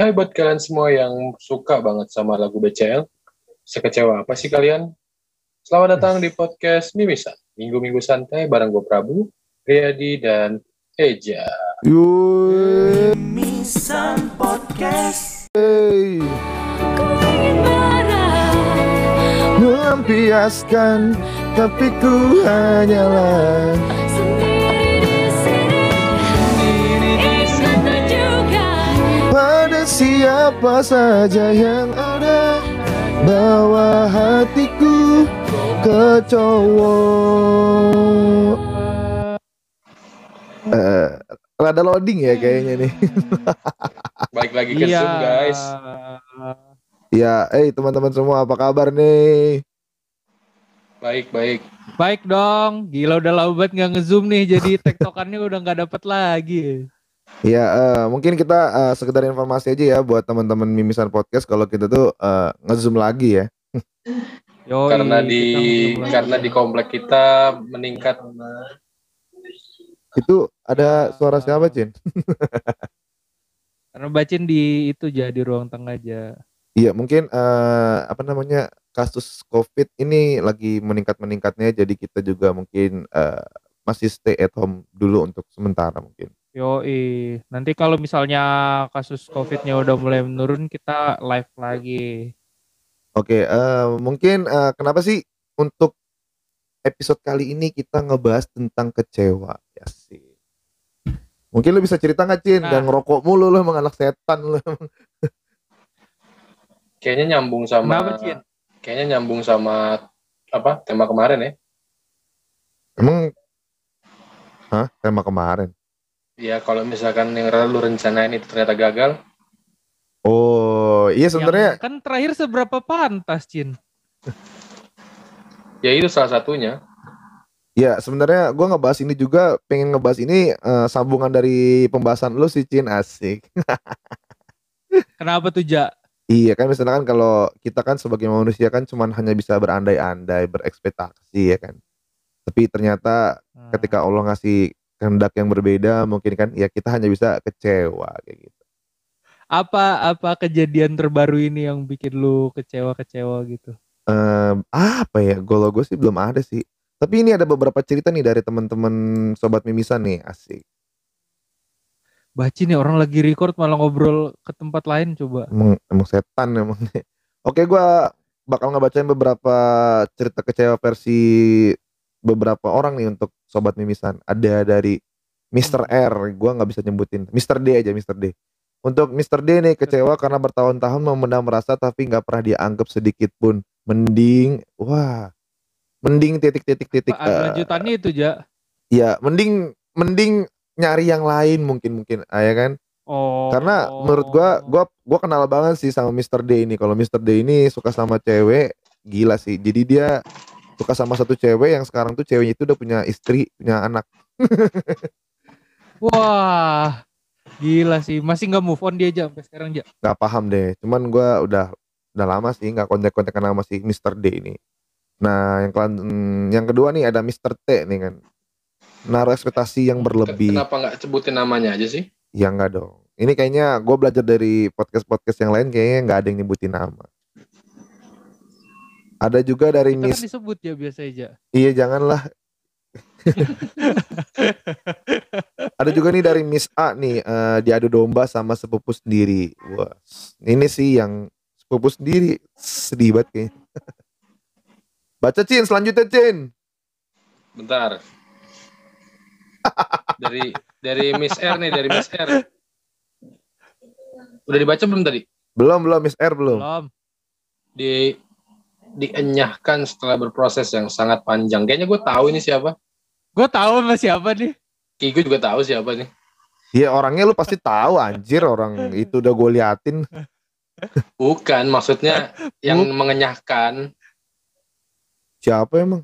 Hai buat kalian semua yang suka banget sama lagu BCL. Sekecewa apa sih kalian? Selamat datang di podcast Mimisan. Minggu-minggu santai bareng gue Prabu, Riyadi, dan Eja. Mimisan Podcast. Hey. Melampiaskan tapi ku hanyalah siapa saja yang ada bawa hatiku ke cowok. Eh, rada loading ya kayaknya nih. Balik lagi ke Iya. Zoom guys. Ya, eh teman-teman semua apa kabar nih? Baik, baik. Baik dong, gila udah lama banget nggak ngezoom nih, jadi tektokannya udah nggak dapet lagi. Ya, eh, mungkin kita eh, sekedar informasi aja ya buat teman-teman Mimisan Podcast kalau kita tuh eh, nge-zoom lagi ya. Yoi, karena di karena di komplek kita meningkat Itu ada suara siapa, Cin? karena bacin di itu aja di ruang tengah aja. Iya, mungkin eh, apa namanya kasus COVID ini lagi meningkat-meningkatnya, jadi kita juga mungkin eh, masih stay at home dulu untuk sementara mungkin. Yoi, nanti kalau misalnya kasus COVID-nya udah mulai menurun, kita live lagi. Oke, eh, mungkin eh, kenapa sih untuk episode kali ini kita ngebahas tentang kecewa ya sih. Mungkin lu bisa cerita nggak Cin? Nah. Dan ngerokok mulu lu emang anak setan lu. kayaknya nyambung sama Kenapa, Cin? kayaknya nyambung sama apa tema kemarin ya. Emang Hah? Tema kemarin. Ya kalau misalkan yang lu rencanain itu ternyata gagal, Oh, iya sebenarnya Yang kan terakhir seberapa pantas, Cin? ya itu salah satunya. ya sebenarnya gua ngebahas ini juga pengen ngebahas ini eh, sambungan dari pembahasan lu sih Cin asik. Kenapa tuh, Ja? Iya kan misalkan kalau kita kan sebagai manusia kan cuman hanya bisa berandai-andai, berekspektasi ya kan. Tapi ternyata Hmm. ketika Allah ngasih kehendak yang berbeda mungkin kan ya kita hanya bisa kecewa kayak gitu. Apa apa kejadian terbaru ini yang bikin lu kecewa-kecewa gitu? Em, apa ya? Kalau gue sih belum ada sih. Tapi ini ada beberapa cerita nih dari teman-teman sobat mimisan nih, asik. Baci nih orang lagi record malah ngobrol ke tempat lain coba. Emang, emang setan emang. Oke, gua bakal ngebacain beberapa cerita kecewa versi beberapa orang nih untuk sobat mimisan. Ada dari Mr. R, gua nggak bisa nyebutin. Mr. D aja, Mr. D. Untuk Mr. D nih kecewa karena bertahun-tahun memendam rasa tapi nggak pernah dianggap sedikit pun. Mending, wah, mending titik-titik-titik. Pak, eh, lanjutannya itu, Ja. ya, mending, mending nyari yang lain mungkin mungkin, ah, ya kan? Oh. Karena menurut gua gua gua kenal banget sih sama Mr. D ini. Kalau Mr. D ini suka sama cewek, gila sih. Jadi dia suka sama satu cewek yang sekarang tuh ceweknya itu udah punya istri, punya anak. Wah. Gila sih, masih nggak move on dia aja sampai sekarang, Ja. Gak paham deh. Cuman gua udah udah lama sih nggak kontak-kontakan sama si Mr. D ini. Nah, yang kelan- hmm, yang kedua nih ada Mr. T nih kan. Naruh ekspektasi yang berlebih. Kenapa nggak sebutin namanya aja sih? Ya enggak dong. Ini kayaknya gue belajar dari podcast-podcast yang lain kayaknya nggak ada yang nyebutin nama. Ada juga dari Kita kan Miss disebut ya biasa aja. Iya janganlah. Ada juga nih dari Miss A nih eh, diadu domba sama sepupu sendiri. Wah, ini sih yang sepupu sendiri sedih banget kayaknya. Baca Cin, selanjutnya Cin. Bentar. dari dari Miss R nih, dari Miss R. Udah dibaca belum tadi? Belum belum Miss R belum. Belum. Di dienyahkan setelah berproses yang sangat panjang. Kayaknya gue tahu ini siapa. Gue tahu sama siapa nih. Kayak gue juga tahu siapa nih. Iya orangnya lu pasti tahu anjir orang itu udah gue liatin. Bukan, maksudnya yang mengenyahkan. Siapa emang?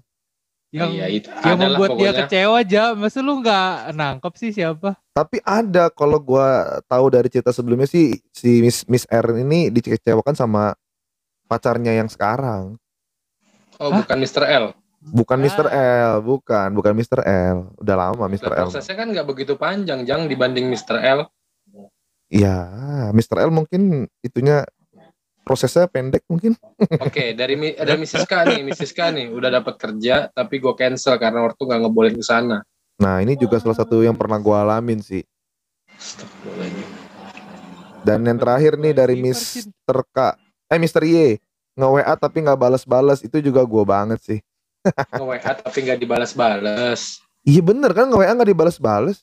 Yang Iya, itu yang membuat dia pokoknya. kecewa aja. Masa lu nggak nangkep sih siapa? Tapi ada kalau gua tahu dari cerita sebelumnya sih si Miss Miss R ini dikecewakan sama pacarnya yang sekarang. Oh, Hah? bukan Mr. L. Bukan Mr. L, bukan, bukan Mr. L. Udah lama Mr. L. Prosesnya kan nggak begitu panjang, jangan dibanding Mr. L. Ya, Mr. L mungkin itunya prosesnya pendek mungkin. Oke, dari Mi- ada Mrs. K nih, Mrs. K nih udah dapat kerja tapi gue cancel karena ortu nggak ngebolehin ke sana. Nah, ini juga salah satu yang pernah gua alamin sih. Dan yang terakhir nih dari. Mr. K, eh Mr. Y, nge-WA tapi nggak balas-balas itu juga gua banget sih. Nge-WA tapi nggak dibalas-balas. Iya bener kan nge-WA nggak dibalas-balas.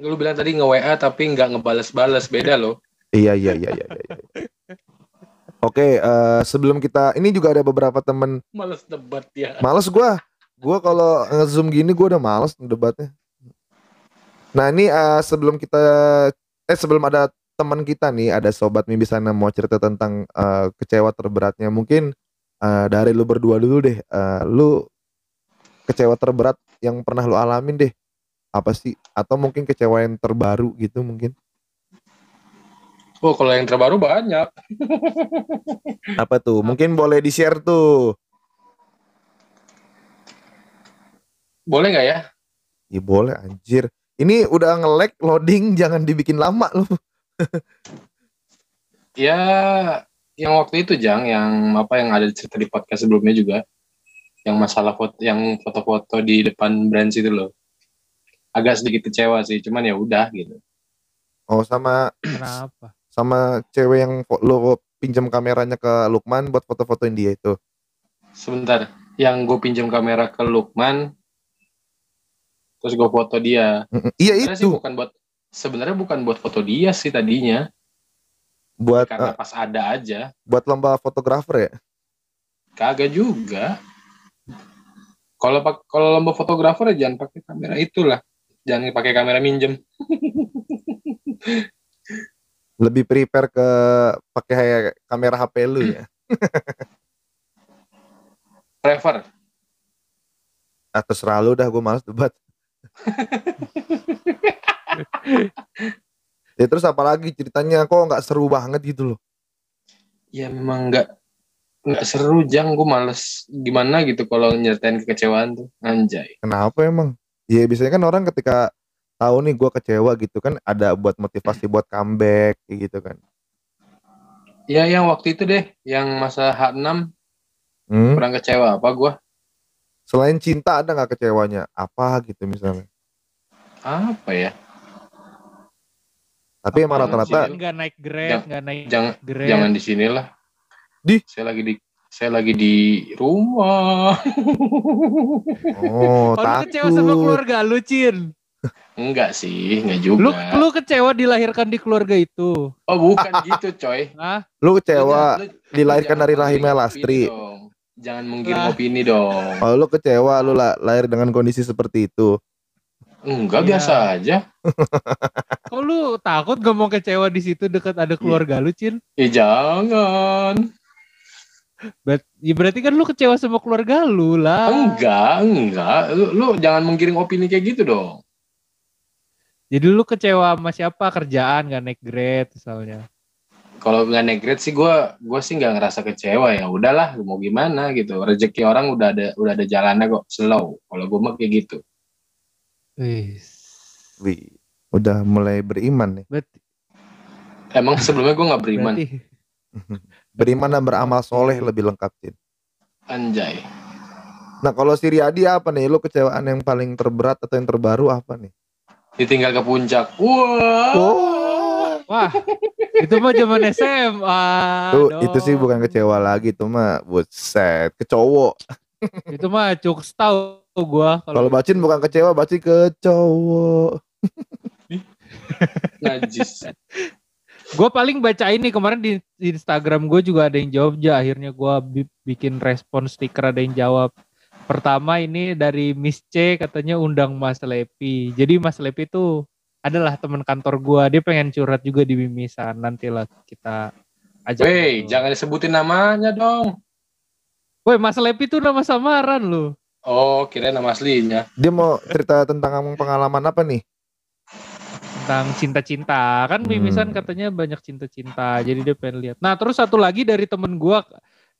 Lu bilang tadi nge-WA tapi nggak ngebales-bales beda loh. Iya iya iya iya. iya. Oke, eh, sebelum kita ini juga ada beberapa temen Males debat ya. Males gua. Gua kalau nge-zoom gini gua udah males debatnya. Nah, ini eh, sebelum kita eh sebelum ada teman kita nih, ada sobat mimpi sana mau cerita tentang eh, kecewa terberatnya. Mungkin eh, dari lu berdua dulu deh. Eh, lu kecewa terberat yang pernah lu alamin deh. Apa sih? Atau mungkin kecewa yang terbaru gitu mungkin. Oh, kalau yang terbaru banyak. Apa tuh? Mungkin boleh di-share tuh. Boleh nggak ya? Ya boleh anjir. Ini udah nge-lag loading jangan dibikin lama lu. Ya, yang waktu itu Jang, yang apa yang ada cerita di podcast sebelumnya juga, yang masalah foto, yang foto-foto di depan brands itu loh. Agak sedikit kecewa sih, cuman ya udah gitu. Oh sama Kenapa? sama cewek yang lo pinjam kameranya ke Lukman buat foto-fotoin dia itu. Sebentar, yang gue pinjam kamera ke Lukman, terus gue foto dia. Iya Sebenarnya sih itu bukan buat sebenarnya bukan buat foto dia sih tadinya, buat karena eh, pas ada aja. buat lomba fotografer ya. Kagak juga. Kalau kalau lomba fotografer ya jangan pakai kamera itulah. Jangan pakai kamera minjem. Lebih prepare ke pakai kamera HP lu ya. Prefer. Ah, terserah lu dah gue males debat. ya terus apalagi ceritanya kok nggak seru banget gitu loh. Ya memang nggak nggak seru jang gue males gimana gitu kalau nyeritain kekecewaan tuh anjay Kenapa emang? Ya biasanya kan orang ketika tahu nih gue kecewa gitu kan ada buat motivasi buat comeback gitu kan. ya yang waktu itu deh yang masa H6 Hmm? kurang kecewa apa gue Selain cinta ada nggak kecewanya? Apa gitu misalnya? apa ya Tapi emang rata-rata? Nggak naik grade, nggak naik jangan grade. jangan di sinilah Di? saya lagi di saya lagi di rumah oh Oh, lu kecewa sama takut. keluarga lu, Cin. enggak sih enggak juga Lu lu kecewa dilahirkan di keluarga itu. oh bukan gitu coy Hah? Lu Lu kecewa jangan- lu- dilahirkan dari rahimnya opini Lastri. dong. Jangan menggiring Lah. opini dong. Oh, lu kecewa lu la- lahir dengan kondisi seperti itu. Enggak Iya. biasa aja. Kok lu takut ngomong kecewa di situ dekat ada keluarga lu, Cin? Ya jangan. Ber- ya berarti kan lu kecewa sama keluarga lu lah. Enggak, enggak. Lu, lu jangan menggiring opini kayak gitu dong. Jadi lu kecewa sama siapa? Kerjaan gak naik grade misalnya. Kalau nggak naik grade sih gue gue sih nggak ngerasa kecewa ya. Udahlah, mau gimana gitu. Rezeki orang udah ada udah ada jalannya kok. Slow. Kalau gue mah kayak gitu. Wih. Wih, udah mulai beriman nih. Berarti, Emang sebelumnya gue nggak beriman. berarti Beriman dan beramal soleh lebih lengkap, Cin. Anjay. Nah, kalau si Riyadi apa nih? Lu kecewaan yang paling terberat atau yang terbaru apa nih? Ditinggal ke puncak. Wah. Oh. Wah, itu mah zaman SMA. Tuh, dong. itu sih bukan kecewa lagi, itu mah buset, kecowok. Itu mah cukup tahu gua Kalau kalau bacin bukan kecewa, bacin kecowok. Najis. Gue paling baca ini kemarin di, di Instagram gue juga ada yang jawab ya akhirnya gue bikin respon stiker ada yang jawab. Pertama ini dari Miss C katanya undang Mas Lepi. Jadi Mas Lepi itu adalah teman kantor gue dia pengen curhat juga di Mimisan. Nantilah kita ajak Wey, jangan disebutin namanya dong. Woi Mas Lepi itu nama samaran lu Oh, kira nama aslinya. Dia mau cerita tentang pengalaman apa nih? tentang cinta-cinta kan Mimisan Hmm. katanya banyak cinta-cinta jadi dia pengen lihat nah terus satu lagi dari temen gua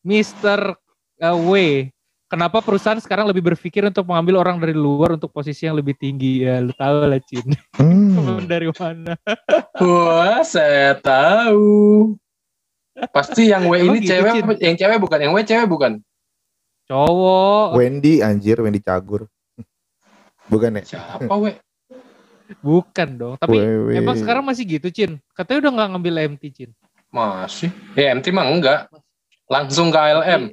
Mr. uh, W kenapa perusahaan sekarang lebih berpikir untuk mengambil orang dari luar untuk posisi yang lebih tinggi ya lu tahu lah Cin Hmm. temen dari mana? Wah, saya tahu. Pasti yang W ini gitu, cewek, Cin? yang cewek bukan, yang W cewek bukan. Cowok. Wendy anjir, Wendy Cagur. Bukan ya? Siapa W? Bukan dong. Tapi Wewe. emang sekarang masih gitu, Cin. Katanya udah nggak ngambil MT, Cin. Masih. Ya MT mah enggak. Langsung ke ALM.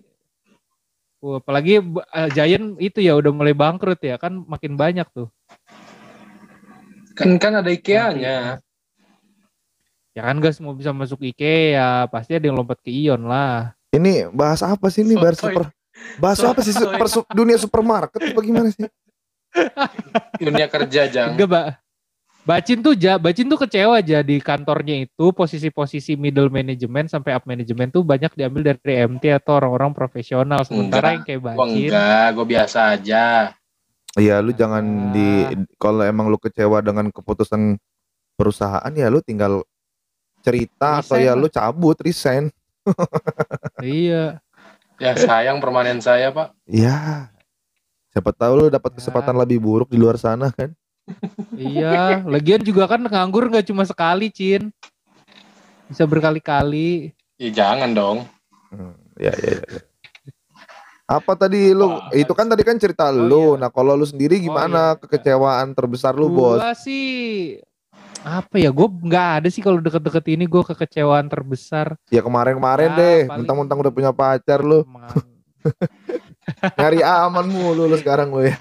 Wah, apalagi uh, Giant itu ya udah mulai bangkrut ya kan makin banyak tuh. Kan kan ada IKEA-nya. Ya kan gak semua bisa masuk IKEA, pasti ada yang lompat ke Ion lah. Ini bahas apa sih ini? Bahas Sotoy. Super Bahas apa sih super, su- dunia supermarket apa gimana sih? Dunia kerja jang. Enggak, Mbak. Bacin tuh ja, Bacin tuh kecewa aja di kantornya itu posisi-posisi middle management sampai up management tuh banyak diambil dari MT atau orang-orang profesional sementara Enggak. yang kayak Gua Bacin enggak, gue biasa aja. Iya, lu jangan Ah. di kalau emang lu kecewa dengan keputusan perusahaan ya lu tinggal cerita atau Resign ya lah. lu cabut resign. iya. Ya sayang permanen saya pak. Ya. Siapa tahu lu dapat Ya. kesempatan lebih buruk di luar sana kan? Iya, lagian juga kan nganggur nggak cuma sekali, Cin. Bisa berkali-kali. Ya jangan dong. Hmm, ya, ya, ya. ya. Apa tadi lu? Wah, itu kan tadi kan cerita Oh, lu. iya. Nah, kalau lu sendiri Oh, gimana iya. kekecewaan terbesar lu, Bos? Gua sih apa ya? Gue nggak ada sih kalau deket-deket ini gue kekecewaan terbesar. Ya kemarin-kemarin Ya, deh, paling- mentang-mentang udah punya pacar lu. Nyari aman mulu lu sekarang lu ya.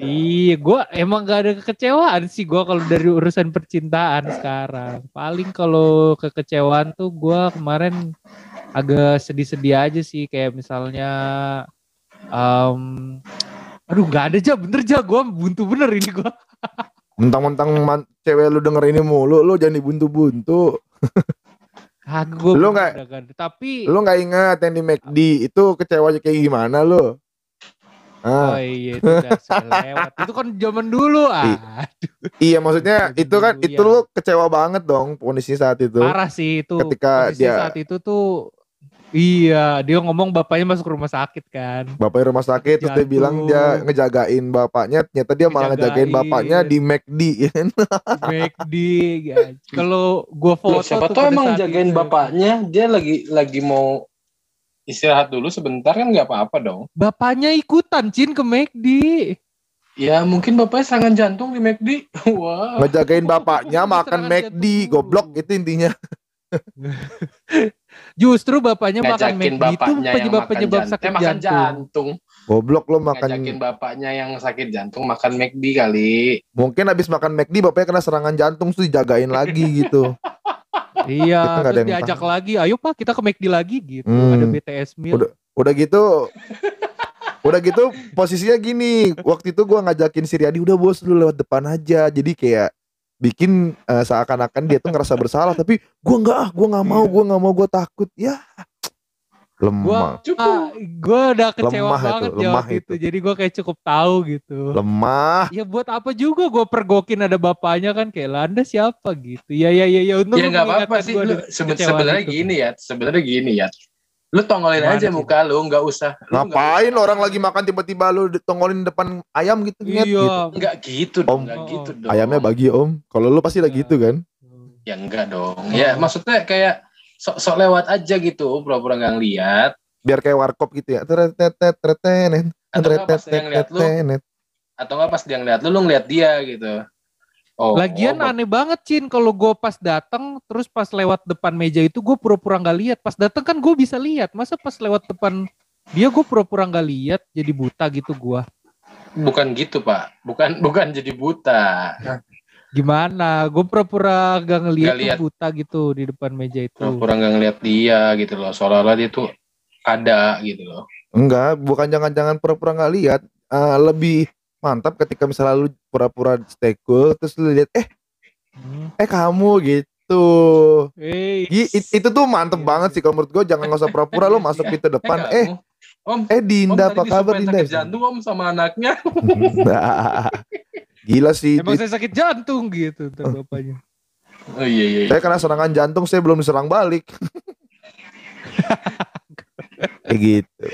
Iya, gue emang gak ada kekecewaan sih gue kalau dari urusan percintaan sekarang. Paling kalau kekecewaan tuh gue kemarin agak sedih-sedih aja sih, kayak misalnya, em, aduh nggak ada aja bener aja gue buntu bener ini gue. Mentang-mentang man- cewek lu denger ini mulu, lu jangan dibuntu-buntu. Lu nggak- tapi Lu nggak ingat yang di McD itu kecewanya kayak gimana lu? oh Ah, iya itu udah itu kan zaman dulu ah. iya maksudnya Itu kan itu iya. lu kecewa banget dong kondisi saat itu. Parah sih itu. Ketika Kondisi dia- saat itu tuh iya, dia ngomong bapaknya masuk rumah sakit kan. Bapaknya rumah sakit terus dia Jatuh. bilang dia ngejagain bapaknya, ternyata dia malah ngejagain bapaknya di McD? McD guys. Kalau gua Loh, foto siapa tuh emang jagain itu. bapaknya, dia lagi lagi mau istirahat dulu sebentar kan nggak apa-apa dong. Bapaknya ikutan Cin ke McD. Ya mungkin bapaknya serangan jantung di McD. Wah. Ngejagain bapaknya makan McD, jantung. goblok itu intinya. Justru bapaknya makan Ngajakin McD itu bapaknya yang penyebab makan penyebab jantung. sakit Eh, makan jantung. jantung. Goblok lo makan Ngajakin bapaknya yang sakit jantung makan McD kali. mungkin habis makan McD bapaknya kena serangan jantung terus dijagain lagi gitu. Iya, terus diajak tahu. lagi, ayo pak kita ke McD lagi gitu. Hmm. Ada BTS meal. Udah- Udah gitu Udah gitu posisinya gini, waktu itu gua ngajakin si Riyadi udah bos lu lewat depan aja. Jadi kayak bikin eh, seakan-akan dia tuh ngerasa bersalah tapi gua nggak ah, gua nggak mau, gua nggak mau, gua takut. Ya. Lemah. Gua ah, gua udah kecewa Lemah itu, banget lemah jawab itu. itu. Jadi gua kayak cukup tahu gitu. Lemah. Ya buat apa juga gue pergokin ada bapaknya kan kayak lah anda siapa gitu. Ya ya ya ya untuk Ya nggak apa-apa sih. gua sebenarnya itu. gini ya. Sebenarnya gini ya. Lu tongolin Gimana aja sih? muka lu, nggak usah. lu Ngapain usah- orang lagi makan tiba-tiba lu tongolin depan ayam gitu gitu. Iya. Nggak gitu Om. dong, Oh. gitu dong. Ayamnya bagi om. Kalau lu pasti lah Iya. gitu kan. Ya enggak dong. Oh. Ya maksudnya kayak sok-sok lewat aja gitu, pura-pura nggak ngeliat. Biar kayak warkop gitu ya. Atau nggak pas dia ngeliat lu, tretetet. atau nggak pas dia ngeliat lu, lu ngeliat dia gitu. Oh, Lagian oh, aneh banget Cin kalau gue pas datang terus pas lewat depan meja itu gue pura-pura nggak lihat. Pas datang kan gue bisa lihat. Masa pas lewat depan dia gue pura-pura nggak lihat jadi buta gitu gue. bukan gitu pak, bukan bukan jadi buta. Gimana? Gue pura-pura gak ngeliat Nggak lihat. tuh buta gitu di depan meja itu. Pura-pura nggak ngeliat dia gitu loh. Seolah-olah dia tuh ada gitu loh. Enggak, bukan jangan-jangan pura-pura nggak lihat. Eh, lebih mantap ketika misalnya lu pura-pura stay cool terus lu lihat eh Hmm. eh kamu gitu. Eh, Gi- it- itu tuh mantep Iya banget sih. sih kalau menurut gue jangan nggak usah pura-pura lu masuk pintu depan Eh, eh om, eh om Dinda tadi apa kabar Dinda? sakit jantung om sama anaknya. Gila sih Emang saya sakit jantung gitu ntar bapaknya. Oh iya iya. iya. Saya kena serangan jantung saya belum diserang balik. Kayak gitu.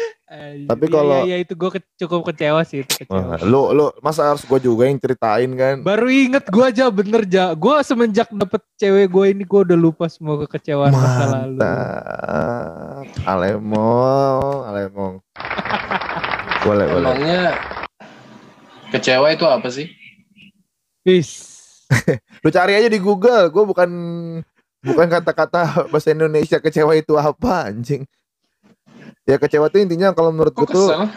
Tapi Iya, kalau- iya, iya, itu gue cukup kecewa sih itu kecewa. lu lu masa harus gue juga yang ceritain kan? Baru inget gue aja bener ja. Gue semenjak dapet cewek gue ini gue udah lupa semua kekecewaan masa lalu. Mantap. Alemong, alemong. boleh, boleh. Emangnya kecewa itu apa sih? Peace. Lu cari aja di Google. Gue bukan bukan kata-kata bahasa Indonesia kecewa itu apa anjing. Ya kecewa tuh intinya kalau menurut gue tuh kesel?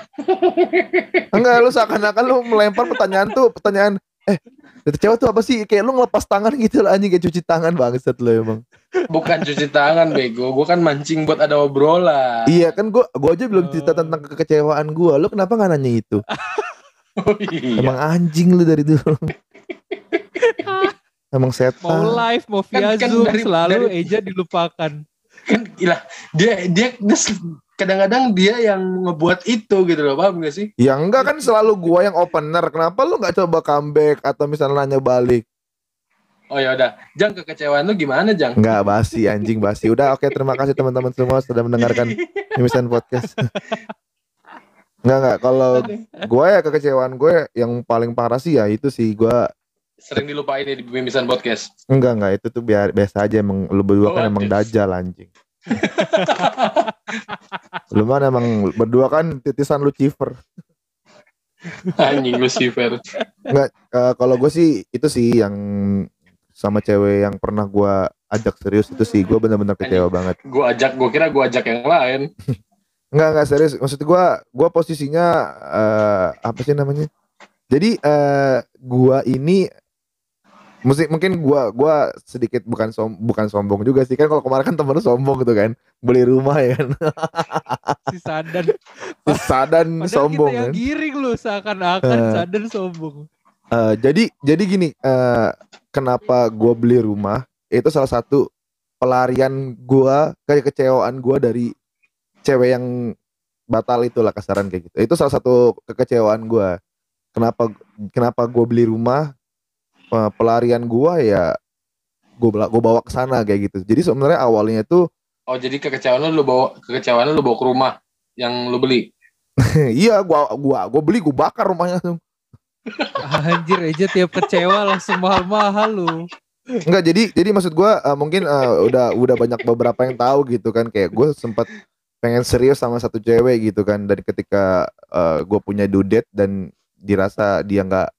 enggak lu seakan-akan lu melempar pertanyaan tuh pertanyaan eh kecewa tuh apa sih kayak lu ngelepas tangan gitu lah anjing kayak cuci tangan banget lu emang. Bukan cuci tangan bego, gue kan mancing buat ada obrolan. Iya kan gua gua aja belum cerita Oh. tentang kekecewaan gua. Lu kenapa nggak nanya itu? Oh, iya. Emang anjing lu dari dulu. Emang Mau setan. live, mau via Kan- kan zoom, dari- selalu dari- Eja dilupakan. kan ilah dia dia dia s- kadang-kadang dia yang ngebuat itu gitu loh paham gak sih Ya enggak kan selalu gua yang opener. Kenapa lu nggak coba comeback atau misalnya nanya balik? oh ya udah jang kekecewaan lu gimana jang Enggak basi anjing basi. Udah oke terima kasih teman-teman semua sudah mendengarkan Mimisan Podcast. Enggak enggak kalau gue ya kekecewaan gue yang paling parah sih ya itu sih gue sering dilupain ya di pemimisan podcast enggak enggak itu tuh biar biasa aja emang lu berdua kan Oh, emang yes. dajal anjing. lu mana emang berdua kan titisan Lucifer. anjing Lucifer Enggak eh, kalau gue sih itu sih yang sama cewek yang pernah gue ajak serius itu sih gue bener-bener kecewa banget. gue ajak gue kira gue ajak yang lain Enggak enggak serius. Maksud gua gua posisinya eh apa sih namanya? Jadi eh gua ini mesti mungkin gua gua sedikit bukan som, bukan sombong juga sih. Kan kalau kemarin kan temen lu sombong gitu kan. Beli rumah ya kan. Si Sadan. sadan Padahal sombong kita yang kan. giring lu seakan-akan Eh. Sadan sombong. Eh, jadi jadi gini eh kenapa gua beli rumah? Itu salah satu pelarian gua kayak kecewaan gua dari cewek yang batal itulah kasaran kayak gitu. Itu salah satu kekecewaan gua. Kenapa kenapa gua beli rumah pelarian gua ya gua gua bawa ke sana kayak gitu. Jadi sebenarnya awalnya tuh oh jadi kekecewaan lu lu bawa kekecewaan lu lu bawa ke rumah yang lu beli? Iya gua gua gua beli gua bakar rumahnya Anjir Eja tiap kecewa langsung mahal-mahal lu. Enggak jadi jadi maksud gua eh, mungkin eh, udah udah banyak beberapa yang tahu gitu kan. Kayak gue sempat pengen serius sama satu cewek gitu kan. Dan ketika eh, gue punya dudet dan dirasa dia nggak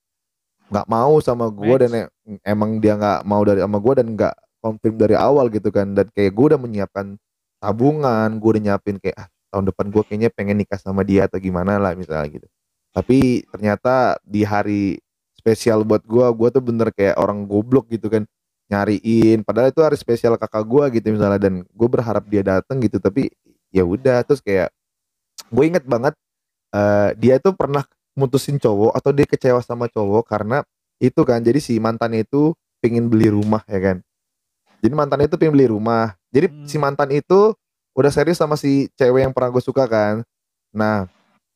nggak mau sama gue dan e- emang dia nggak mau dari sama gue dan nggak confirm dari awal gitu kan. Dan kayak gue udah menyiapkan tabungan gue udah nyiapin kayak ah, tahun depan gue kayaknya pengen nikah sama dia atau gimana lah misalnya gitu. Tapi ternyata di hari spesial buat gue gue tuh bener kayak orang goblok gitu kan nyariin. Padahal itu hari spesial kakak gue gitu misalnya dan gue berharap dia datang gitu. Tapi ya udah terus kayak gue inget banget eh, dia tuh pernah mutusin cowok atau dia kecewa sama cowok karena itu kan jadi si mantannya itu pengen beli rumah ya kan jadi mantannya itu pengen beli rumah jadi Hmm. si mantan itu udah serius sama si cewek yang pernah gue suka kan nah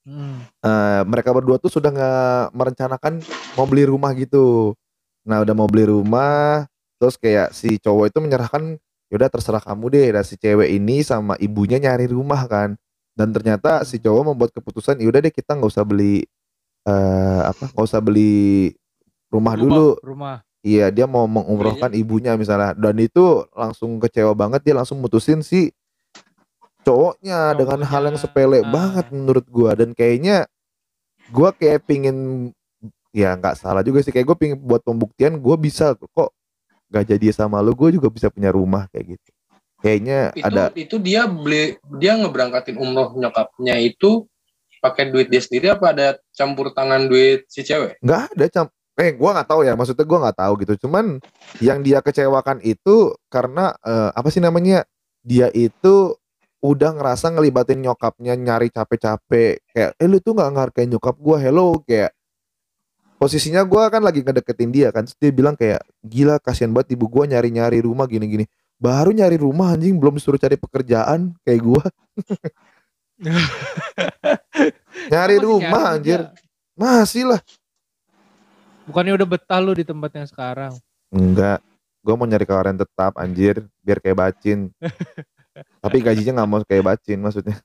Hmm. eh, mereka berdua tuh sudah nggak merencanakan mau beli rumah gitu. Nah udah mau beli rumah, terus kayak si cowok itu menyerahkan, yaudah terserah kamu deh. Dan si cewek ini sama ibunya nyari rumah kan. Dan ternyata si cowok membuat keputusan, yaudah deh kita nggak usah beli eh apa, nggak usah beli rumah dulu. Rumah. Iya dia mau mengumrohkan ibunya misalnya. Dan itu langsung kecewa banget dia langsung mutusin si cowoknya dengan hal yang Cowoknya. sepele Ah. banget menurut gua dan kayaknya gua kayak pingin ya nggak salah juga sih kayak gue pingin buat pembuktian gue bisa kok gak jadi sama lu gue juga bisa punya rumah kayak gitu kayaknya itu ada itu dia beli dia ngeberangkatin umroh nyokapnya itu pakai duit dia sendiri apa ada campur tangan duit si cewek? Nggak ada cam eh gua nggak tahu ya maksudnya gua nggak tahu gitu. Cuman yang dia kecewakan itu karena eh, apa sih namanya dia itu udah ngerasa ngelibatin nyokapnya nyari capek-capek. Kayak eh lu tuh nggak ngehargain nyokap gua hello. Kayak posisinya gua kan lagi ngedeketin dia kan Terus dia bilang kayak gila kasihan banget ibu gua nyari-nyari rumah gini-gini. Baru nyari rumah anjing belum disuruh cari pekerjaan kayak gua nyari Masih rumah nyari anjir dia. masih lah Bukannya udah betah lu di tempat yang sekarang. Enggak, gue mau nyari kawaran tetap anjir, biar kayak bacin. Tapi gajinya nggak mau kayak bacin maksudnya.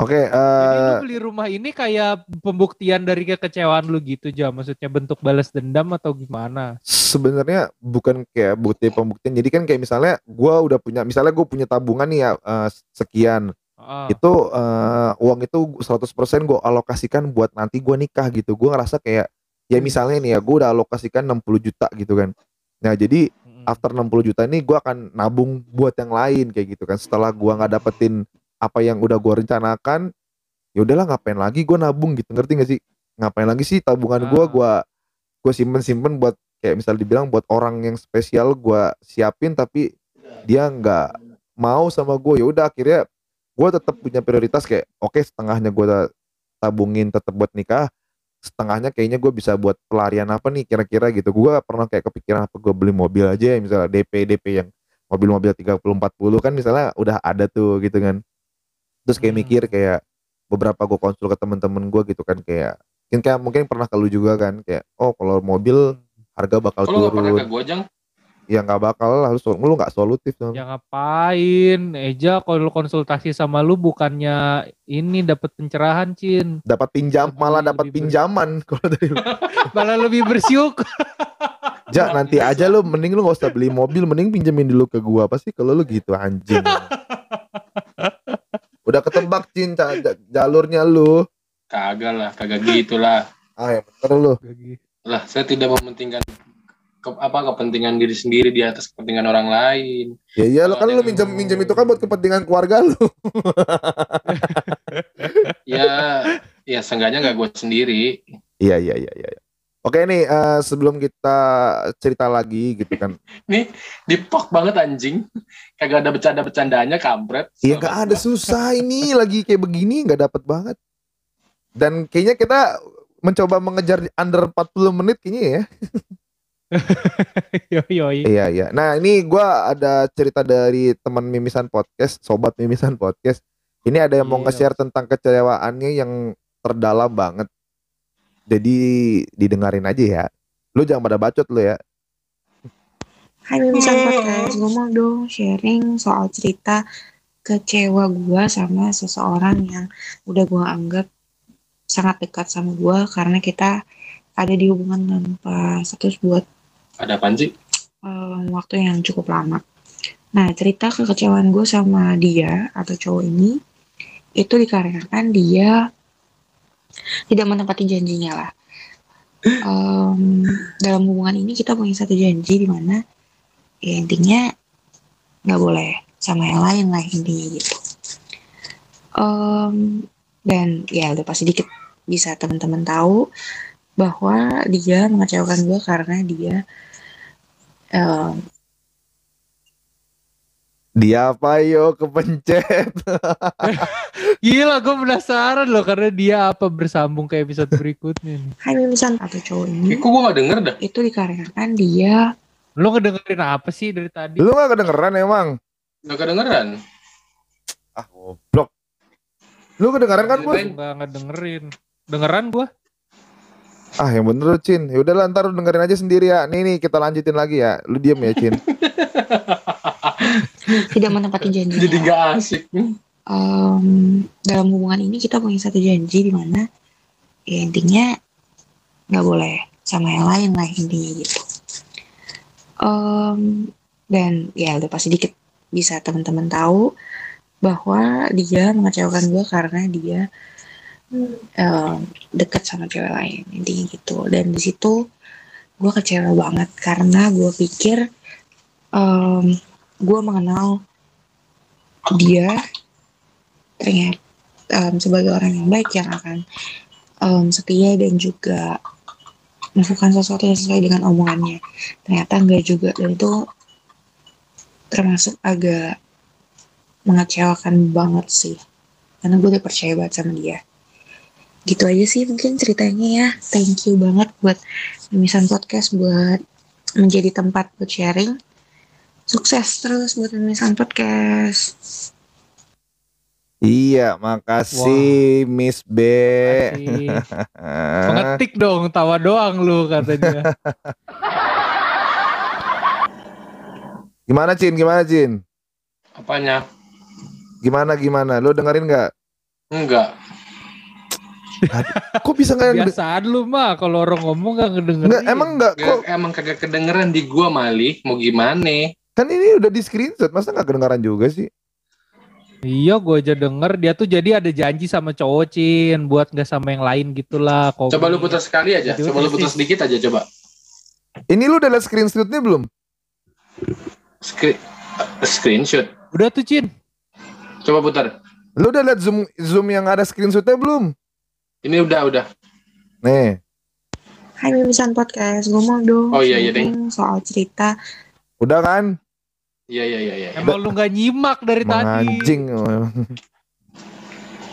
Oke, Jadi eh lu beli rumah ini kayak pembuktian dari kekecewaan lu gitu aja. Maksudnya bentuk balas dendam atau gimana? sebenarnya bukan kayak bukti pembuktian. Jadi kan kayak misalnya gua udah punya misalnya gue punya tabungan nih ya eh, sekian. Heeh. Itu eh, uang itu 100% gue alokasikan buat nanti gua nikah gitu. Gua ngerasa kayak ya misalnya nih ya gue udah alokasikan 60 juta gitu kan. Nah, jadi Mm-mm. after 60 juta ini gua akan nabung buat yang lain kayak gitu kan. Setelah gua nggak dapetin apa yang udah gua rencanakan, ya udahlah ngapain lagi gua nabung gitu. Ngerti gak sih? Ngapain lagi sih tabungan gua Ah. gua gua simpen-simpen buat kayak misal dibilang buat orang yang spesial gua siapin tapi dia nggak mau sama gue ya udah akhirnya gua tetap punya prioritas kayak oke setengahnya gua tabungin tetap buat nikah setengahnya kayaknya gue bisa buat pelarian apa nih kira-kira gitu gue pernah kayak kepikiran apa gue beli mobil aja ya misalnya DP DP yang mobil-mobil 30 40 kan misalnya udah ada tuh gitu kan terus kayak Hmm. mikir kayak beberapa gue konsul ke temen-temen gue gitu kan kayak mungkin kayak mungkin pernah ke lu juga kan kayak oh kalau mobil harga bakal Kalau nggak pernah ke turun gua jang, ya nggak bakal lah lu lu nggak solutif dong Ya ngapain? Eja kalau konsultasi sama lu bukannya ini dapat pencerahan, Cin. dapat pinjam Lebih- malah dapat pinjaman kalau dari lu. Malah lebih bersyukur. Ja nanti aja lu mending lu gak usah beli mobil mending pinjemin dulu ke gua apa sih kalau lu gitu anjing udah ketebak Cin ca- ja- jalurnya lu kagak lah, kagak gitu lah. ah ya bener lu Lah, saya tidak mementingkan ke- apa kepentingan diri sendiri di atas kepentingan orang lain. ya iya lu kan Kalau lu minjem yang- minjem itu kan buat kepentingan keluarga lu Ya, ya seenggaknya nggak gue sendiri. iya iya iya iya oke nih eh, sebelum kita cerita lagi gitu kan Dipok banget anjing. Kagak ada bercanda-bercandanya kampret. Iya nggak ada susah ini lagi kayak begini nggak dapet banget. Dan kayaknya kita mencoba mengejar under 40 menit kayaknya ya. Yo yo. Iya iya. Nah ini gua ada cerita dari teman mimisan podcast, sobat mimisan podcast. Ini ada yang mau Iya. nge-share tentang kecewaannya yang terdalam banget. Jadi didengarin aja ya. Lu jangan pada bacot lu ya. Hai Mimisan Podcast, gue mau dong sharing soal cerita kecewa gue sama seseorang yang udah gue anggap sangat dekat sama gue karena kita ada di hubungan tanpa status buat Ada apaan sih? um, waktu yang cukup lama. Nah cerita kekecewaan gue sama dia atau cowok ini itu dikarenakan dia tidak menepati janjinya lah. Em, dalam hubungan ini kita punya satu janji di mana ya intinya nggak boleh sama yang lain lah intinya gitu. Em, dan ya udah pasti dikit bisa teman-teman tahu bahwa dia mengecewakan gue karena dia em, Dia apa yo kepencet. Gila, gue penasaran loh karena dia apa bersambung ke episode berikutnya nih. Hai Mimisan atau cowok ini Kok gue gak denger dah? itu dikarenakan dia Lo ngedengerin apa sih dari tadi? Lu gak kedengeran emang? Gak kedengeran. Ah goblok. Lu kedengeran kan? Ceritain. Enggak ngedengerin. Dengeran gua? Ah yang bener lu Cin Ya udahlah ntar lu dengerin aja sendiri ya Nih nih kita lanjutin lagi ya Lu diem ya Cin tidak menepati janjinya. Jadi gak asik. Em, dalam hubungan ini kita punya satu janji di mana ya intinya nggak boleh sama yang lain lah intinya gitu. Em, dan ya udah pasti dikit bisa teman-teman tahu bahwa dia mengecewakan gue karena dia em, dekat sama cewek lain intinya gitu dan di situ gue kecewa banget karena gue pikir em, gue mengenal dia ternyata em, sebagai orang yang baik yang akan em, setia dan juga melakukan sesuatu yang sesuai dengan omongannya. Ternyata enggak juga dan itu termasuk agak mengecewakan banget sih. Karena gue udah percaya banget sama dia. Gitu aja sih mungkin ceritanya ya. Thank you banget buat Mimisan Podcast buat menjadi tempat buat sharing sukses terus buat Mimisan Podcast Iya makasih Miss B Masih. Pengetik dong, tawa doang lu katanya. Gimana Cin? Gimana Cin? Apanya? Gimana gimana? Lu dengerin nggak? Enggak. Kok bisa nggak Biasaan lu mah kalau orang ngomong gak ngedengerin. Nggak, emang nggak kok Nggak, emang kagak kedengeran di gua malih. Mau gimana? Kan ini udah di screenshot masa nggak kedengaran juga sih Iya gue aja denger dia tuh jadi ada janji sama cowok Cin buat nggak sama yang lain gitulah. Kopi. Coba lu putar sekali aja. Tiba-tiba Coba lu putar sedikit aja coba. ini lu udah liat screenshotnya belum Screen screenshot. Udah tuh Cin. Coba putar. lu udah liat zoom zoom yang ada screenshotnya belum Ini udah udah. nih Hai Mimisan Podcast, gue mau dong Oh, iya, iya, sharing soal cerita udah kan Iya iya iya iya. Emang lu nggak nyimak dari tadi. menganjing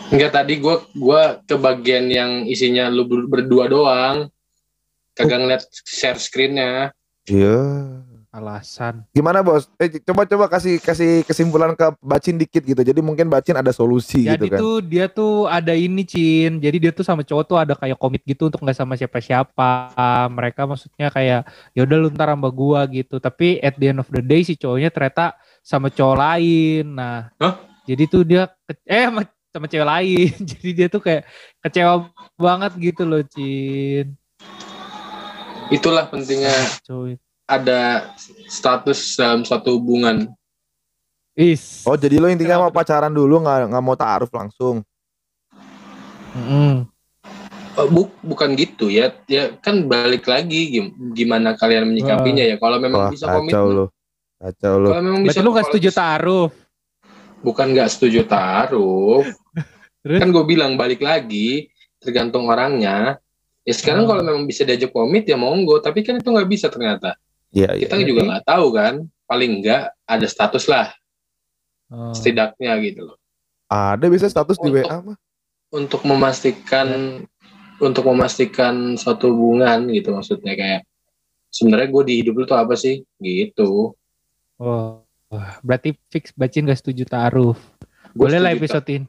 Enggak tadi gua gua ke bagian yang isinya lu ber- berdua doang. Kagak ngeliat share screen-nya. iya Alasan. gimana bos eh coba coba kasih kasih kesimpulan ke bacin dikit gitu jadi mungkin bacin ada solusi Jadi gitu kan tuh dia tuh ada ini Cin. Jadi dia tuh sama cowok tuh ada kayak komit gitu untuk nggak sama siapa-siapa. Mereka maksudnya kayak ya udah lu ntar sama gua gitu. Tapi at the end of the day si cowoknya ternyata sama cowok lain. Nah, Hah? jadi tuh dia ke- eh sama, sama cewek lain. jadi dia tuh kayak kecewa banget gitu loh Cin. Itulah pentingnya Cuy. Ada status dalam suatu hubungan. Is. oh jadi lo intinya mau pacaran dulu nggak nggak mau taaruf langsung Mm-mm. Oh, bu- bukan gitu ya. Ya kan balik lagi gim- gimana kalian menyikapinya ya. Kalau memang wah bisa kacau komitmen. lo kacau lo Kalau memang bisa Berarti lu gak kalau setuju taruh. Bukan nggak setuju taruh. Kan gue bilang balik lagi tergantung orangnya. Ya sekarang Hmm. kalau memang bisa diajak komit ya monggo. Tapi kan itu nggak bisa ternyata. Iya iya Kita juga nggak tahu kan. Paling nggak ada status lah Oh. setidaknya gitu loh. ada bisa status di Untuk- WA mah Untuk memastikan untuk memastikan suatu hubungan gitu maksudnya kayak sebenarnya gue di hidup lu tuh apa sih gitu. Oh. Berarti fix bacin gak setuju taruh. Gua Boleh lah episode ini.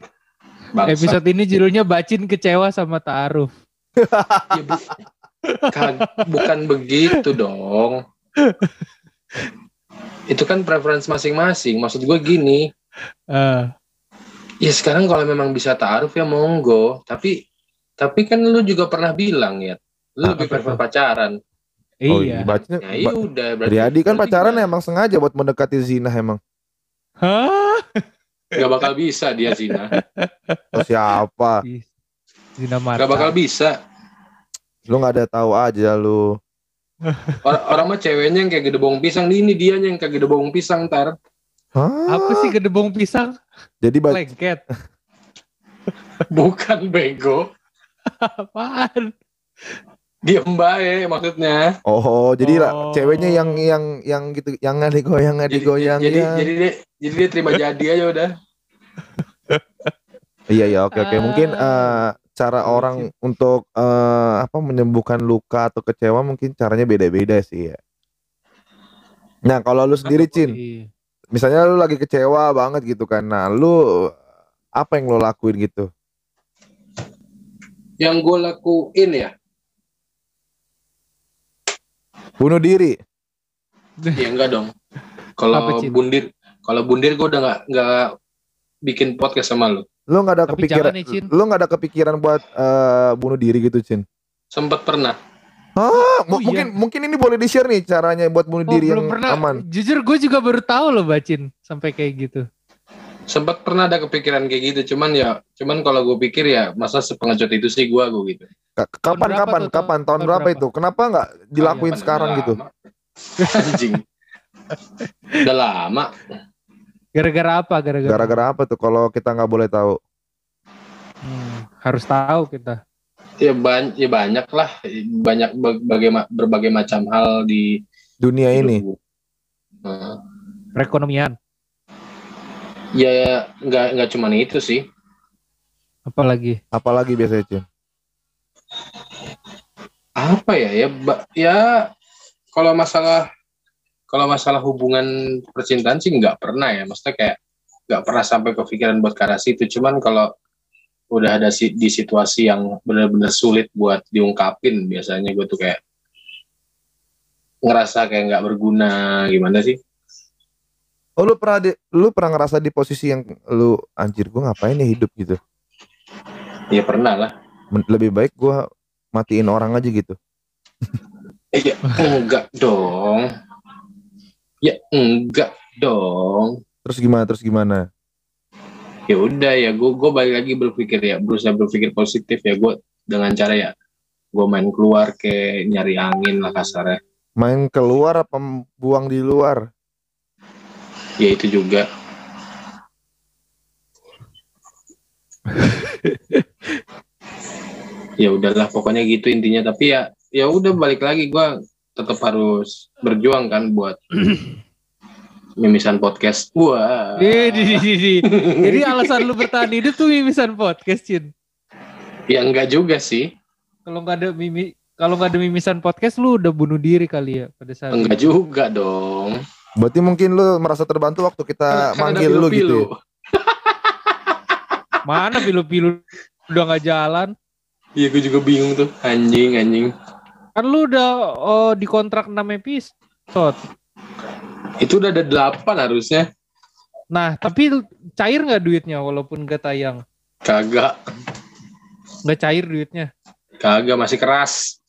Bangsat. Episode ini judulnya bacin kecewa sama taruh. Ya, bu- bukan begitu dong. Itu kan preferensi masing-masing. Maksud gue gini, Eh, ya sekarang kalau memang bisa taruh ya monggo. Tapi tapi kan lu juga pernah bilang ya, lu Ah, lebih apa prefer pacaran. oh iya. iya bacin Ya iya udah. berarti- Riyadi kan pacaran emang sengaja buat mendekati zina emang Hah? nggak bakal bisa dia zina. oh, siapa Zina mata. Nggak bakal bisa. lu nggak ada tahu aja lu Orang, orang mah ceweknya yang kayak gede bawang pisang, ini dia yang kayak gede bawang pisang ntar. Hah? Apa sih gedebong pisang? jadi Lengket. Bukan bego. Apaan? Diem bae maksudnya. oh jadi lah, Oh. ceweknya yang yang yang gitu yang nggak digoyang nggak Jadi, digoyang jadi, ya jadi dia jadi dia terima jadi aja udah. iya iya oke oke mungkin Ah. Eh, cara orang untuk eh, apa menyembuhkan luka atau kecewa mungkin caranya beda-beda sih ya nah kalau lu sendiri cin Iya. misalnya lu lagi kecewa banget gitu kan nah lu apa yang lo lakuin gitu Yang gue lakuin ya, bunuh diri ya enggak dong. Kalau bundir, kalau bundir gue udah nggak nggak bikin podcast sama lu. Lu nggak ada Tapi kepikiran nih, Cin. lu nggak ada kepikiran buat eh, bunuh diri gitu cin Sempet pernah. Ah, mu- Oh, iya. mungkin mungkin ini boleh di share nih caranya buat bunuh Oh, diri belum yang pernah. aman Jujur gue juga baru tahu loh bacin sampai kayak gitu. Sempet pernah ada kepikiran kayak gitu. Cuman ya, cuman kalau gue pikir ya masa sepengecut itu sih gue gue gitu. Ka- kapan berapa kapan tuh, tahun- kapan tahun berapa berapa? itu kenapa nggak dilakuin Ah, ya, sekarang gitu. Anjing. Udah lama. Gara-gara apa? Gara-gara gara-gara apa tuh kalau kita nggak boleh tahu Hmm, harus tahu kita. Ya, ban ya banyak lah. Banyak berbagai, ma- berbagai macam hal di dunia ini. Nah, Perekonomian. ya nggak nggak cuman itu sih. Apalagi. apalagi biasanya apa ya ya ba- ya kalau masalah kalau masalah hubungan percintaan sih nggak pernah ya maksudnya kayak nggak pernah sampai kepikiran buat ke arah situ cuman kalau udah ada si- di situasi yang benar-benar sulit buat diungkapin biasanya gue tuh kayak ngerasa kayak nggak berguna gimana sih oh lu pernah di, lu pernah ngerasa di posisi yang lu anjir gua ngapain ya hidup gitu Ya pernah lah. Men- Lebih baik gue matiin orang aja gitu. Eh, ya enggak dong. Ya enggak dong. Terus gimana? Terus gimana? Ya udah ya, gue gue balik lagi berpikir ya, berusaha berpikir positif ya gue dengan cara ya, gue main keluar ke nyari angin lah kasarnya. Main keluar apa buang di luar? Ya itu juga. ya udahlah pokoknya gitu intinya tapi ya ya udah balik lagi gue tetap harus berjuang kan buat mimisan podcast wah di. Jadi alasan lu bertahan hidup tuh mimisan podcast, Cin. ya enggak juga sih Kalau nggak ada mimi kalau nggak ada mimisan podcast lu udah bunuh diri kali ya pada saat itu. enggak juga dong Berarti mungkin lu merasa terbantu waktu kita ada manggil lu gitu. ya? Mana pilu-pilu udah nggak jalan? iya gue juga bingung tuh anjing anjing Kan lu udah oh, di kontrak 6 episode. itu udah ada delapan harusnya Nah, tapi cair nggak duitnya walaupun gak tayang? kagak Nggak cair duitnya. kagak masih keras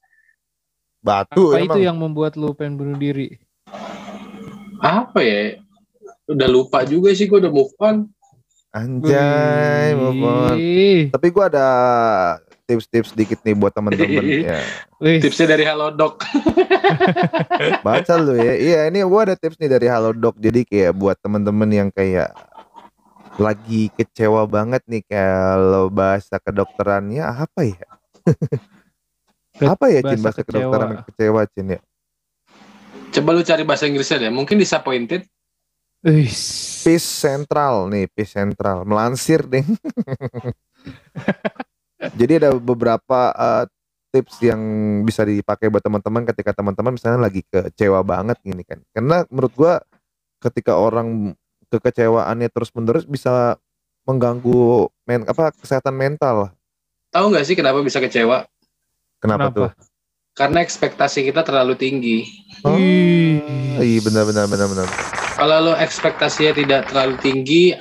Batu Apa emang. itu yang membuat lu pengen bunuh diri? apa ya udah lupa juga sih gue udah move on Anjay, move on. Tapi gua ada tips-tips dikit nih buat temen-temen ya. tipsnya dari Halodoc Baca lu ya. Iya, ini gua ada tips nih dari Halodoc. Jadi kayak buat temen-temen yang kayak lagi kecewa banget nih kalau bahasa kedokterannya apa ya? apa ya Cin Bahasa bahasa kedokteran kecewa. kecewa Cin ya? coba lu cari bahasa Inggrisnya deh mungkin disappointed. Peace Central nih, Peace Central. Melansir deh. Jadi ada beberapa uh, tips yang bisa dipakai buat teman-teman ketika teman-teman misalnya lagi kecewa banget gini kan. Karena menurut gua ketika orang kekecewaannya terus-menerus bisa mengganggu men apa kesehatan mental. tahu nggak sih kenapa bisa kecewa Kenapa, Kenapa? tuh? karena ekspektasi kita terlalu tinggi Oh, Ih. iya benar benar benar benar. kalau lo ekspektasinya tidak terlalu tinggi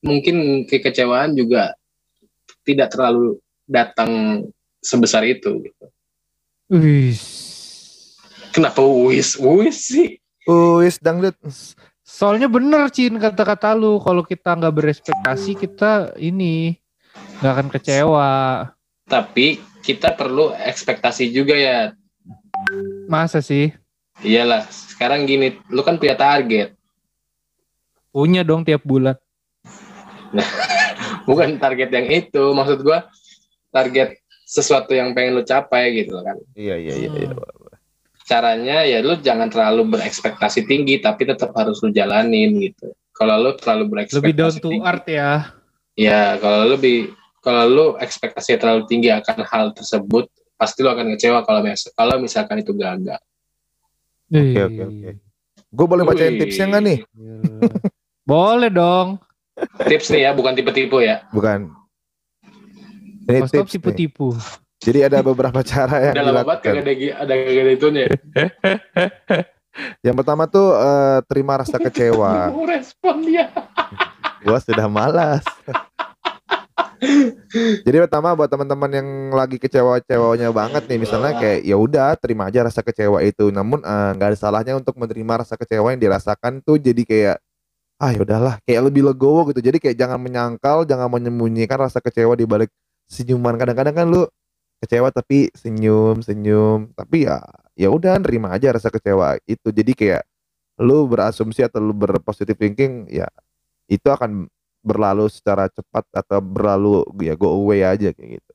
mungkin kekecewaan juga tidak terlalu datang sebesar itu gitu. Wih. kenapa wis wis sih Wis dangdut. Soalnya bener Cin kata-kata lu kalau kita nggak berespektasi kita ini nggak akan kecewa. tapi kita perlu ekspektasi juga ya Masa sih? iyalah sekarang gini lu kan punya target Punya dong tiap bulan. bukan target yang itu maksud gua target sesuatu yang pengen lu capai gitu kan Iya iya iya iya. caranya ya lu jangan terlalu berekspektasi tinggi tapi tetap harus lu jalanin gitu kalau lu terlalu berekspektasi Lebih down to tinggi, earth ya. ya kalau lu lebih kalau lu ekspektasi terlalu tinggi akan hal tersebut pasti lu akan kecewa kalau mis- kalau misalkan itu gagal Oke oke oke. Gue boleh bacain tipsnya nggak nih? Boleh dong. tips nih ya bukan tipe-tipe ya Bukan. Tips nih. tipu-tipu. Jadi ada beberapa cara yang udah lama banget dilakukan. kagak ada ada kagak ada itunya Yang pertama tuh eh, terima rasa kecewa. respon dia Gua sudah malas. Jadi pertama buat teman-teman yang lagi kecewa-kecewanya banget nih misalnya kayak ya udah terima aja rasa kecewa itu. Namun eh, nggak ada salahnya untuk menerima rasa kecewa yang dirasakan tuh jadi kayak ah ya udahlah kayak lebih legowo gitu. Jadi kayak jangan menyangkal, jangan menyembunyikan rasa kecewa di balik senyuman. Kadang-kadang kan lu kecewa tapi senyum, senyum. Tapi ya ya udah nerima aja rasa kecewa itu. Jadi kayak lu berasumsi atau lu berpositif thinking ya itu akan berlalu secara cepat atau berlalu ya go away aja kayak gitu.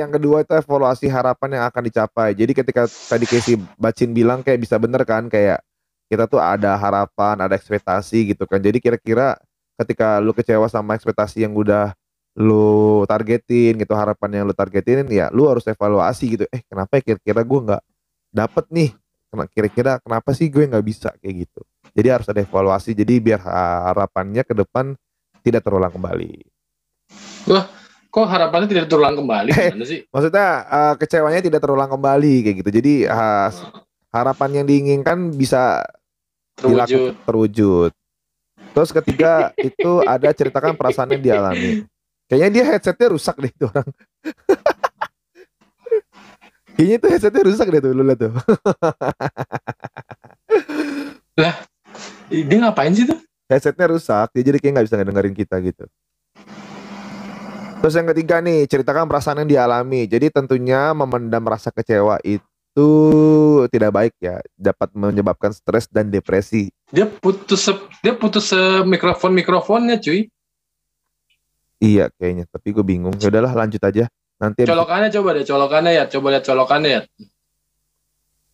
Yang kedua itu evaluasi harapan yang akan dicapai. Jadi ketika tadi Casey Bacin bilang kayak bisa bener kan kayak kita tuh ada harapan, ada ekspektasi gitu kan. Jadi kira-kira ketika lu kecewa sama ekspektasi yang udah lu targetin gitu, harapan yang lu targetin ya lu harus evaluasi gitu. Eh kenapa ya kira-kira gue nggak dapet nih? Kira-kira kenapa sih gue nggak bisa kayak gitu? Jadi harus ada evaluasi. Jadi biar harapannya ke depan tidak terulang kembali. kok harapannya tidak terulang kembali gimana sih Maksudnya eh, kecewanya tidak terulang kembali kayak gitu. Jadi ah, harapan yang diinginkan bisa terwujud dilakukan terwujud. Terus ketiga itu ada ceritakan perasaan yang dialami. Kayaknya dia headsetnya rusak deh itu orang. Kayaknya itu headsetnya rusak deh tuh lu lihat tuh. Dia ngapain sih tuh? Headsetnya rusak, dia jadi kayak nggak bisa ngedengerin kita gitu. Terus yang ketiga nih, ceritakan perasaan yang dialami. Jadi tentunya memendam rasa kecewa itu tidak baik ya, dapat menyebabkan stres dan depresi. Dia putus dia putus mikrofon mikrofonnya cuy. Iya kayaknya, tapi gue bingung. Ya udahlah lanjut aja. Nanti abis- Colokannya coba deh, colokannya ya. Coba lihat colokannya ya.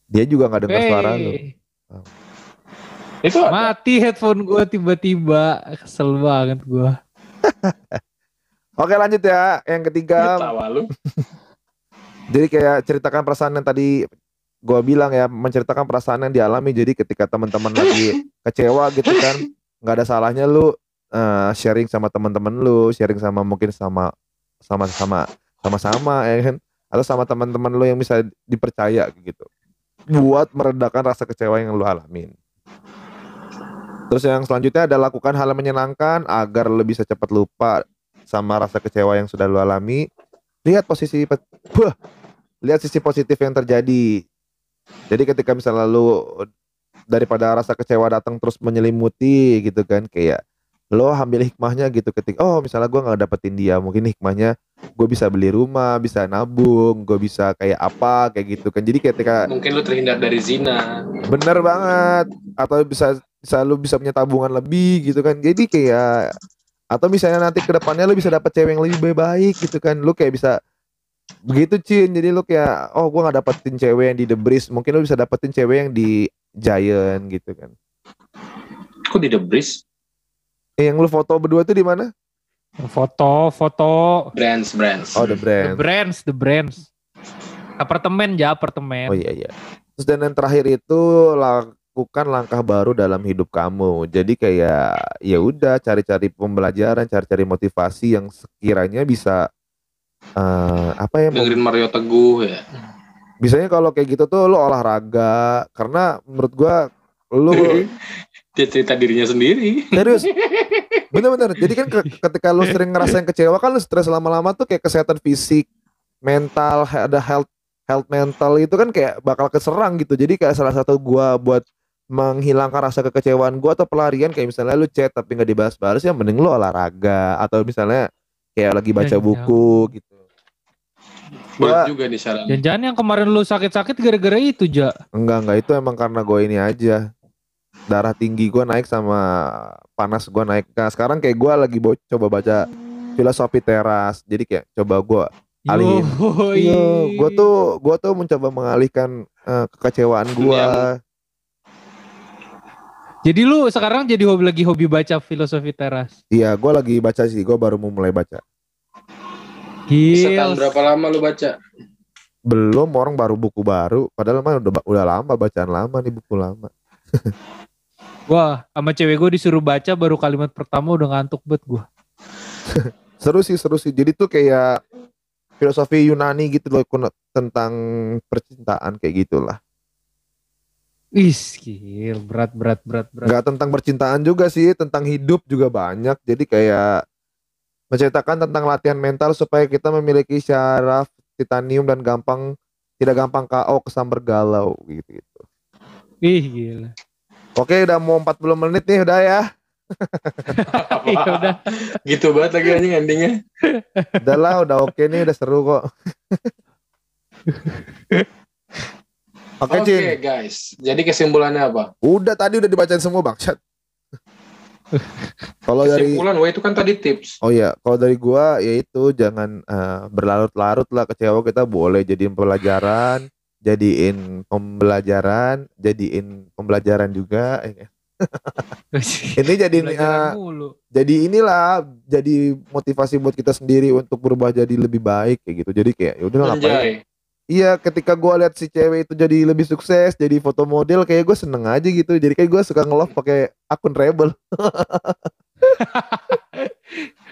dia juga nggak dengar suara lu. Hey, Itu ada. mati headphone gue tiba-tiba. Kesel banget gue. Oke lanjut ya, yang ketiga. Jadi kayak ceritakan perasaan yang tadi gua bilang ya, menceritakan perasaan yang dialami. Jadi ketika teman-teman lagi kecewa gitu kan, nggak ada salahnya lu eh, sharing sama teman-teman lu, sharing sama mungkin sama sama sama sama-sama ya kan, atau sama teman-teman lu yang bisa dipercaya gitu. Buat meredakan rasa kecewa yang lu alamin. Terus yang selanjutnya adalah lakukan hal yang menyenangkan agar lu bisa cepat lupa sama rasa kecewa yang sudah lu alami. Lihat posisi Wah, lihat sisi positif yang terjadi. Jadi ketika misalnya lu daripada rasa kecewa datang terus menyelimuti gitu kan kayak lo ambil hikmahnya gitu ketika oh misalnya gua nggak dapetin dia mungkin hikmahnya gue bisa beli rumah bisa nabung gue bisa kayak apa kayak gitu kan. Jadi ketika Mungkin lu terhindar dari zina. bener banget. Atau bisa bisa lu bisa punya tabungan lebih gitu kan. Jadi kayak atau misalnya nanti ke depannya lu bisa dapet cewek yang lebih baik gitu kan. Lu kayak bisa begitu Cin. Jadi lu kayak oh gua nggak dapetin cewek yang di The Breeze. Mungkin lu bisa dapetin cewek yang di Giant gitu kan. Kok di The Breeze? Eh, yang lu foto berdua tuh di mana Foto, foto. Brands, brands. oh The The Brand brands, the brands. Apartemen ya, apartemen. oh iya iya terus dan yang terakhir itu lakukan langkah baru dalam hidup kamu jadi kayak ya udah cari-cari pembelajaran cari-cari motivasi yang sekiranya bisa eh, apa ya Dengerin Mario Teguh ya. Biasanya kalau kayak gitu tuh lu olahraga karena menurut gua lu Dia cerita dirinya sendiri. serius? Bener-bener. Jadi kan ke- ketika lu sering ngerasain kecewa kan lu stres lama-lama tuh kayak kesehatan fisik mental ada health health mental itu kan kayak bakal keserang gitu. Jadi kayak salah satu gua buat menghilangkan rasa kekecewaan gua atau pelarian kayak misalnya lu chat tapi nggak dibahas-bahas ya mending lu olahraga atau misalnya kayak lagi baca Ya, buku gitu. Buat Gua- juga nih saran. Jangan-jangan yang kemarin lu sakit-sakit gara-gara itu, Ja. Enggak enggak. Itu emang karena gue ini aja darah tinggi gue naik sama panas gue naik. Nah sekarang kayak gue lagi bo- coba baca filosofi teras. Jadi kayak coba gue Alihin. Iya, gue tuh gue tuh mencoba mengalihkan eh, kekecewaan gue. Jadi lu sekarang jadi hobi lagi hobi baca filosofi teras. Iya, gue lagi baca sih. Gue baru mau mulai baca. Setan Gil. berapa lama lu baca? Belum orang baru buku baru. Padahal mah udah udah lama bacaan lama nih buku lama. Wah, sama cewek gue disuruh baca baru kalimat pertama udah ngantuk banget gue. Seru sih seru sih. Jadi tuh kayak filosofi Yunani gitu loh tentang percintaan kayak gitulah. Wis, gil, berat berat berat berat. nggak tentang percintaan juga sih tentang hidup juga banyak jadi kayak menceritakan tentang latihan mental supaya kita memiliki syaraf titanium dan gampang tidak gampang KO kesamber galau gitu gitu Ih, gila. Oke udah mau 40 menit nih udah ya Iya udah. Gitu banget lagi anjing endingnya. udahlah udah oke nih udah seru kok oke Oke Cin guys, jadi kesimpulannya apa? udah tadi udah dibacain semua bangsat kalau dari Kesimpulan, wah itu kan tadi tips. Oh iya, kalau dari gua yaitu jangan eh, berlarut-larut lah kecewa kita boleh jadiin pelajaran, jadiin pembelajaran, jadiin pembelajaran juga. Eh, Ini jadiin Belajaran eh, mulu. jadi inilah jadi motivasi buat kita sendiri untuk berubah jadi lebih baik kayak gitu. Jadi kayak ya udah ngapain? Anjay. Iya, ketika gua lihat si cewek itu jadi lebih sukses, jadi foto model kayak gue seneng aja gitu. Jadi kayak gue suka nge-love pakai akun Rebel.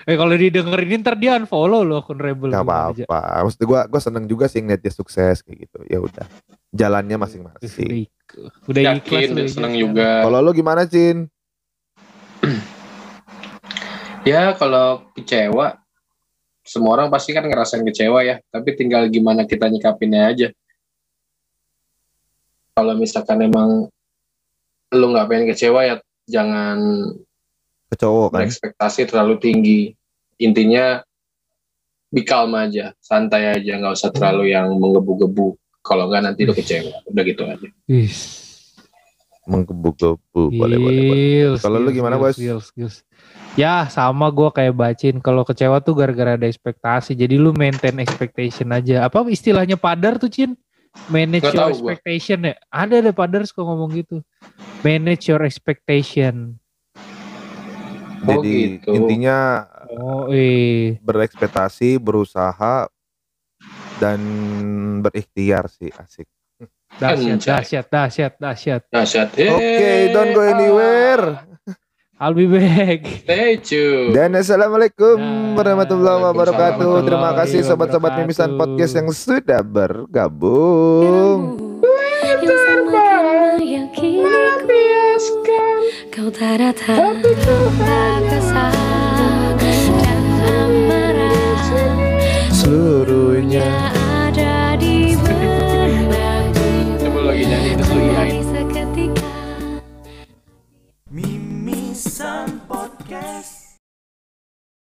Eh kalau didengerin ntar dia unfollow lo akun Rebel. Gak apa-apa. Maksud gua gua seneng juga sih ngeliat dia sukses kayak gitu. Ya udah. Jalannya Udah, masing-masing. udah ikhlas Yakin, lu dan ya, seneng sekarang. juga. Kalau lu gimana, Cin? Ya kalau kecewa, semua orang pasti kan ngerasain kecewa ya, tapi tinggal gimana kita nyikapinnya aja. Kalau misalkan emang lu nggak pengen kecewa ya jangan Ke cowok kan. berekspektasi terlalu tinggi. Intinya be calm aja, santai aja, nggak usah terlalu yang menggebu-gebu. Kalau nggak nanti lu kecewa. Udah gitu aja. Ih, Menggebu-gebu. Boleh, boleh, Kalau lu gimana, Bos? Ya sama gue kayak bacin kalau kecewa tuh gara-gara ada ekspektasi jadi lu maintain expectation aja apa istilahnya padar tuh Cin manage Nggak your tahu gua. expectation ya ada ada padar suka ngomong gitu manage your expectation Oh, Jadi gitu. intinya oh eh berekspektasi, berusaha dan berikhtiar sih asik. dahsyat dahsyat dahsyat dahsyat Dahsyat. Oke, don't go anywhere. I'll be back Stay tune. Dan assalamualaikum Nah, warahmatullahi wabarakatuh. Terima kasih sobat-sobat mimisan podcast yang sudah bergabung. yang Kau tak datang Tapi Seluruhnya ada di benakku Mimisan Podcast.